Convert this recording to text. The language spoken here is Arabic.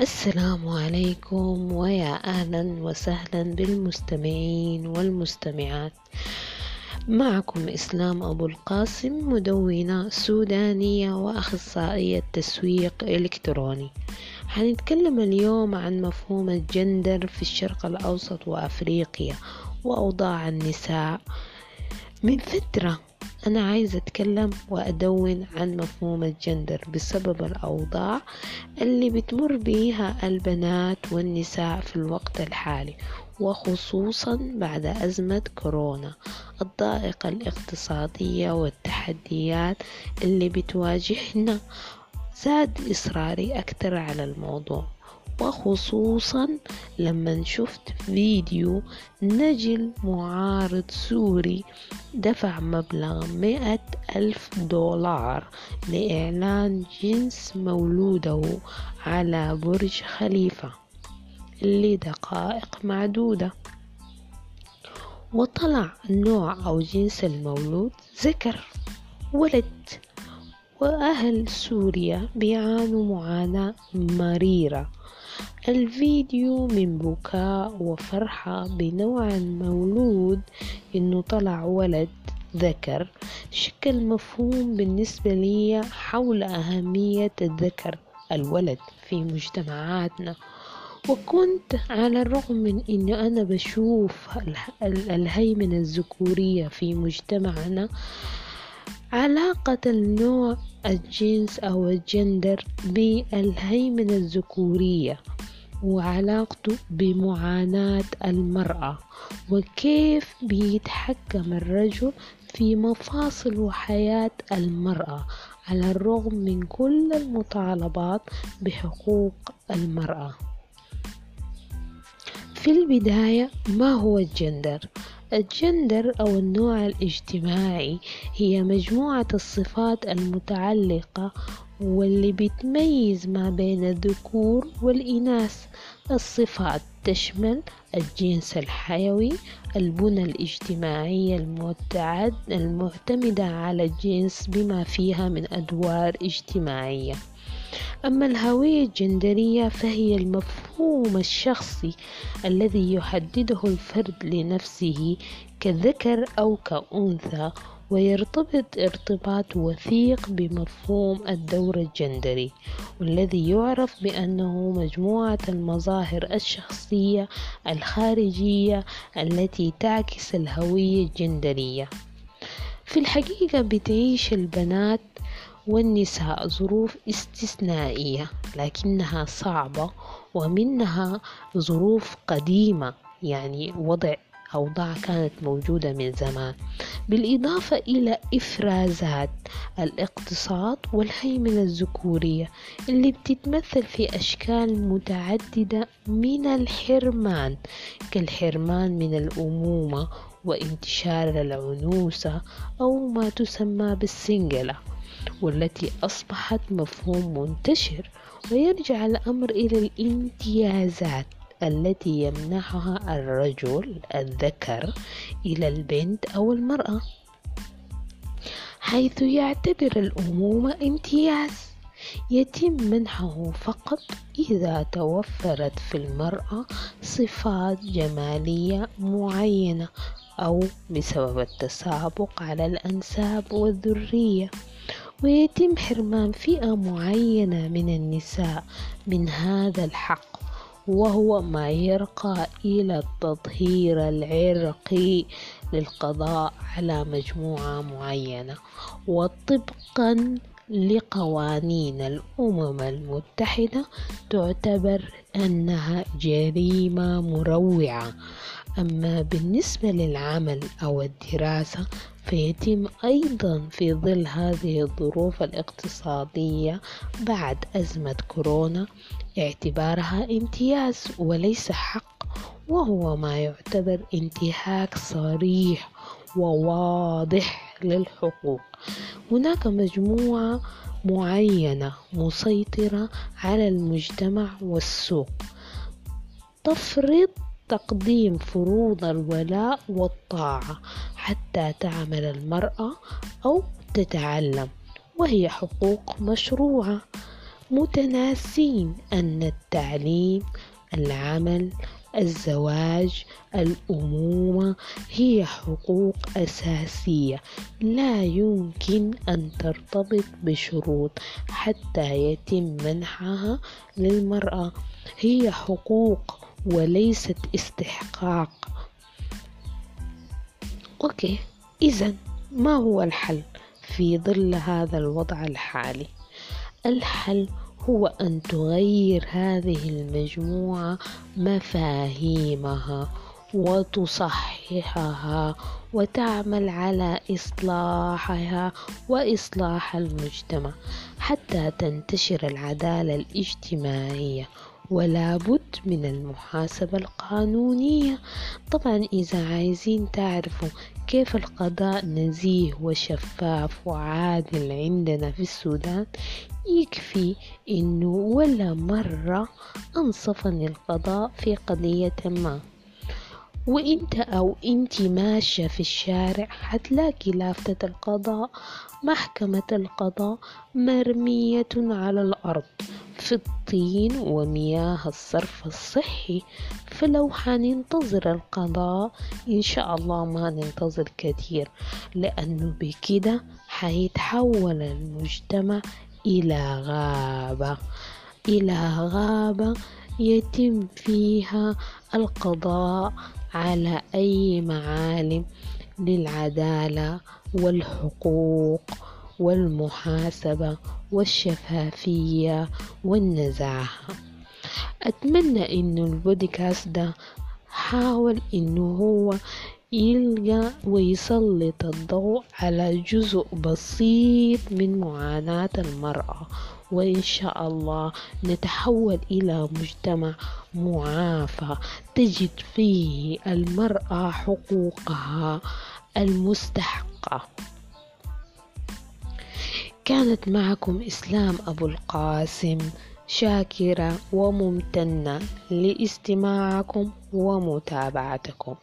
السلام عليكم ويا أهلا وسهلا بالمستمعين والمستمعات. معكم إسلام أبو القاسم مدونة سودانية وأخصائية تسويق إلكتروني. حنتكلم اليوم عن مفهوم الجندر في الشرق الأوسط وأفريقيا وأوضاع النساء. من فترة أنا عايزة أتكلم وأدون عن مفهوم الجندر بسبب الأوضاع اللي بتمر بيها البنات والنساء في الوقت الحالي وخصوصا بعد أزمة كورونا. الضائقة الاقتصادية والتحديات اللي بتواجهنا زاد إصراري أكتر على الموضوع. وخصوصا لما شفت فيديو نجل معارض سوري دفع مبلغ مئة ألف دولار لإعلان جنس مولوده على برج خليفة لدقائق معدودة. وطلع نوع أو جنس المولود ذكر ولد وأهل سوريا بيعانوا معاناة مريرة. الفيديو من بكاء وفرحة بنوع المولود إنه طلع ولد ذكر. شكل مفهوم بالنسبة لي حول أهمية الذكر الولد في مجتمعاتنا. وكنت على الرغم من أني أنا بشوف الهيمنة الذكورية في مجتمعنا علاقة النوع الجنس أو الجندر بالهيمنة الذكورية وعلاقته بمعاناة المرأة وكيف بيتحكم الرجل في مفاصل وحياة المرأة على الرغم من كل المطالبات بحقوق المرأة في البداية ما هو الجندر؟ الجندر أو النوع الاجتماعي هي مجموعة الصفات المتعلقة واللي بتميز ما بين الذكور والإناث الصفات تشمل الجنس الحيوي البنى الاجتماعية المتعد المعتمدة على الجنس بما فيها من أدوار اجتماعية. أما الهوية الجندرية فهي المفهوم الشخصي الذي يحدده الفرد لنفسه كذكر أو كأنثى ويرتبط ارتباط وثيق بمفهوم الدور الجندري والذي يعرف بأنه مجموعة المظاهر الشخصية الخارجية التي تعكس الهوية الجندرية. في الحقيقة بتعيش البنات والنساء ظروف استثنائية لكنها صعبة ومنها ظروف قديمة يعني وضع أوضاع كانت موجودة من زمان. بالإضافة إلى إفرازات الاقتصاد والهيمنة الذكورية اللي بتتمثل في أشكال متعددة من الحرمان كالحرمان من الأمومة وانتشار العنوسة أو ما تسمى بالسنجلة والتي أصبحت مفهوم منتشر ويرجع الأمر إلى الامتيازات. التي يمنحها الرجل الذكر إلى البنت أو المرأة حيث يعتبر الأمومة امتياز. يتم منحه فقط إذا توفرت في المرأة صفات جمالية معينة أو بسبب التسابق على الأنساب والذرية. ويتم حرمان فئة معينة من النساء من هذا الحق. وهو ما يرقى إلى التطهير العرقي للقضاء على مجموعة معينة وطبقا لقوانين الأمم المتحدة تعتبر أنها جريمة مروعة. أما بالنسبة للعمل أو الدراسة فيتم أيضا في ظل هذه الظروف الاقتصادية بعد أزمة كورونا. اعتبارها امتياز وليس حق وهو ما يعتبر انتهاك صريح وواضح للحقوق. هناك مجموعة معينة مسيطرة على المجتمع والسوق. تفرض تقديم فروض الولاء والطاعة. حتى تعمل المرأة أو تتعلم وهي حقوق مشروعة. متناسين أن التعليم العمل الزواج الأمومة هي حقوق أساسية. لا يمكن أن ترتبط بشروط حتى يتم منحها للمرأة. هي حقوق وليست استحقاق. أوكي. إذا ما هو الحل في ظل هذا الوضع الحالي؟ الحل هو أن تغير هذه المجموعة مفاهيمها وتصححها وتعمل على إصلاحها وإصلاح المجتمع حتى تنتشر العدالة الاجتماعية ولا بد من المحاسبة القانونية. طبعا إذا عايزين تعرفوا كيف القضاء نزيه وشفاف وعادل عندنا في السودان يكفي إنه ولا مرة أنصفني القضاء في قضية ما. وإنت أو إنت ماشية في الشارع هتلاقي لافتة القضاء محكمة القضاء مرمية على الأرض. في الطين ومياه الصرف الصحي فلو حننتظر القضاء. إن شاء الله ما ننتظر كثير لأنه بكده حيتحول المجتمع إلى غابة إلى غابة يتم فيها القضاء على أي معالم للعدالة والحقوق. والمحاسبة والشفافية والنزاهة أتمنى إنه البودكاست ده حاول إنه هو يلقى ويسلط الضوء على جزء بسيط من معاناة المرأة وإن شاء الله نتحول إلى مجتمع معافى تجد فيه المرأة حقوقها المستحقة. كانت معكم إسلام أبو القاسم شاكرة وممتنة لإستماعكم ومتابعتكم.